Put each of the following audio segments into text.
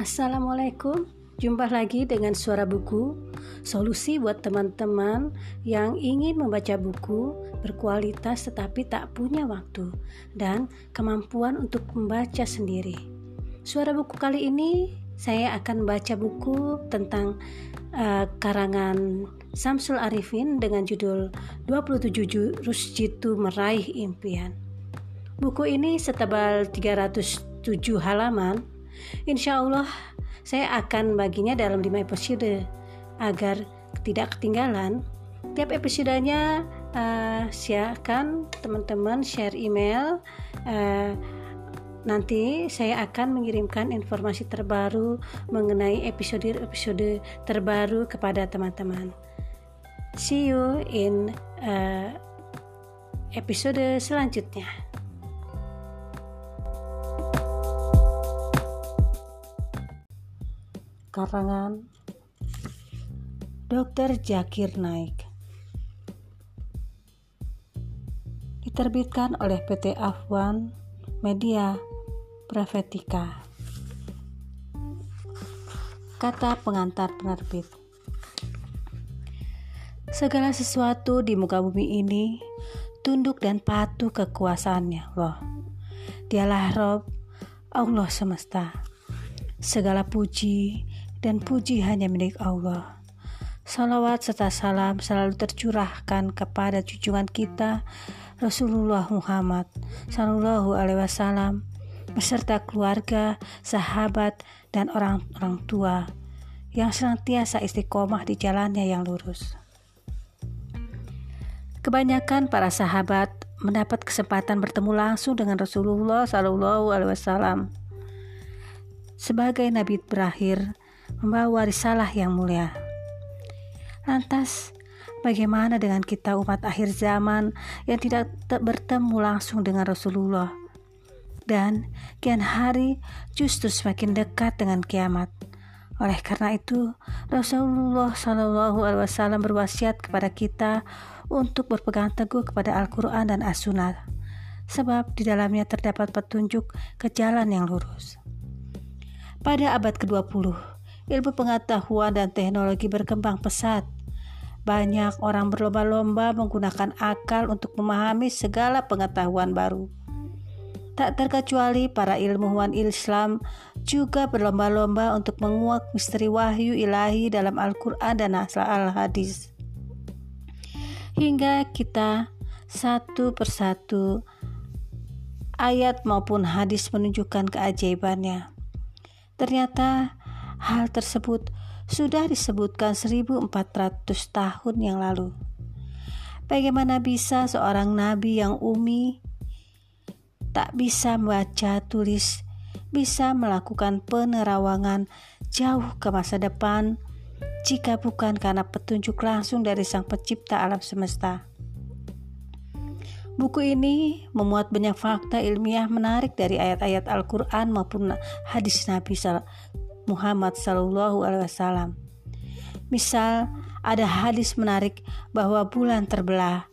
Assalamualaikum, jumpa lagi dengan suara buku, solusi buat teman-teman yang ingin membaca buku berkualitas tetapi tak punya waktu dan kemampuan untuk membaca sendiri. Suara buku kali ini saya akan membaca buku tentang uh, karangan Samsul Arifin dengan judul 27 Jurus Jitu Meraih Impian. Buku ini setebal 307 halaman Insya Allah saya akan baginya dalam 5 episode agar tidak ketinggalan. Tiap episodenya uh, silakan teman-teman share email. Uh, nanti saya akan mengirimkan informasi terbaru mengenai episode-episode terbaru kepada teman-teman. See you in uh, episode selanjutnya. Karangan. Dr. Jakir Naik. Diterbitkan oleh PT Afwan Media Profetika kata pengantar penerbit. Segala sesuatu di muka bumi ini tunduk dan patuh kekuasaannya loh. Dialah Rob Allah semesta. Segala puji dan puji hanya milik Allah. Salawat serta salam selalu tercurahkan kepada junjungan kita Rasulullah Muhammad Sallallahu Alaihi Wasallam beserta keluarga, sahabat, dan orang-orang tua yang senantiasa istiqomah di jalannya yang lurus. Kebanyakan para sahabat mendapat kesempatan bertemu langsung dengan Rasulullah Sallallahu Alaihi Wasallam sebagai nabi berakhir membawa risalah yang mulia. Lantas, bagaimana dengan kita umat akhir zaman yang tidak bertemu langsung dengan Rasulullah? Dan kian hari justru semakin dekat dengan kiamat. Oleh karena itu, Rasulullah Shallallahu Alaihi Wasallam berwasiat kepada kita untuk berpegang teguh kepada Al-Quran dan As-Sunnah, sebab di dalamnya terdapat petunjuk ke jalan yang lurus. Pada abad ke-20, ilmu pengetahuan dan teknologi berkembang pesat. Banyak orang berlomba-lomba menggunakan akal untuk memahami segala pengetahuan baru. Tak terkecuali para ilmuwan Islam juga berlomba-lomba untuk menguak misteri wahyu ilahi dalam Al-Quran dan Al-Hadis. Hingga kita satu persatu ayat maupun hadis menunjukkan keajaibannya. Ternyata Hal tersebut sudah disebutkan 1400 tahun yang lalu. Bagaimana bisa seorang nabi yang umi tak bisa membaca tulis, bisa melakukan penerawangan jauh ke masa depan jika bukan karena petunjuk langsung dari Sang Pencipta alam semesta. Buku ini memuat banyak fakta ilmiah menarik dari ayat-ayat Al-Quran maupun hadis Nabi Muhammad Sallallahu Alaihi Wasallam. Misal, ada hadis menarik bahwa bulan terbelah.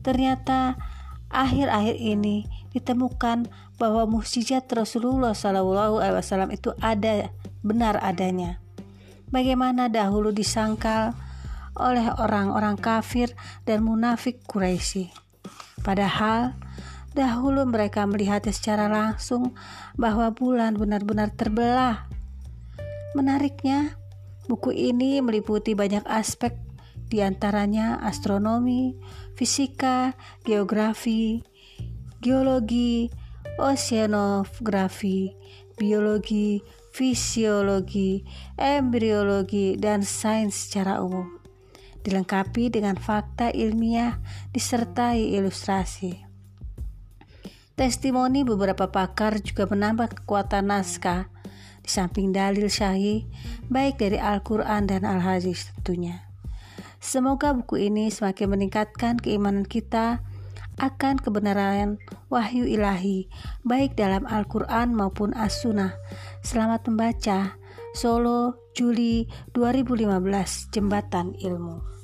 Ternyata akhir-akhir ini ditemukan bahwa mukjizat Rasulullah Sallallahu Alaihi Wasallam itu ada benar adanya. Bagaimana dahulu disangkal oleh orang-orang kafir dan munafik Quraisy. Padahal dahulu mereka melihatnya secara langsung bahwa bulan benar-benar terbelah Menariknya, buku ini meliputi banyak aspek di antaranya astronomi, fisika, geografi, geologi, oceanografi, biologi, fisiologi, embriologi, dan sains secara umum. Dilengkapi dengan fakta ilmiah disertai ilustrasi. Testimoni beberapa pakar juga menambah kekuatan naskah di samping dalil syahih baik dari Al-Quran dan Al-Hadis tentunya. Semoga buku ini semakin meningkatkan keimanan kita akan kebenaran wahyu ilahi baik dalam Al-Quran maupun As-Sunnah. Selamat membaca. Solo, Juli 2015, Jembatan Ilmu.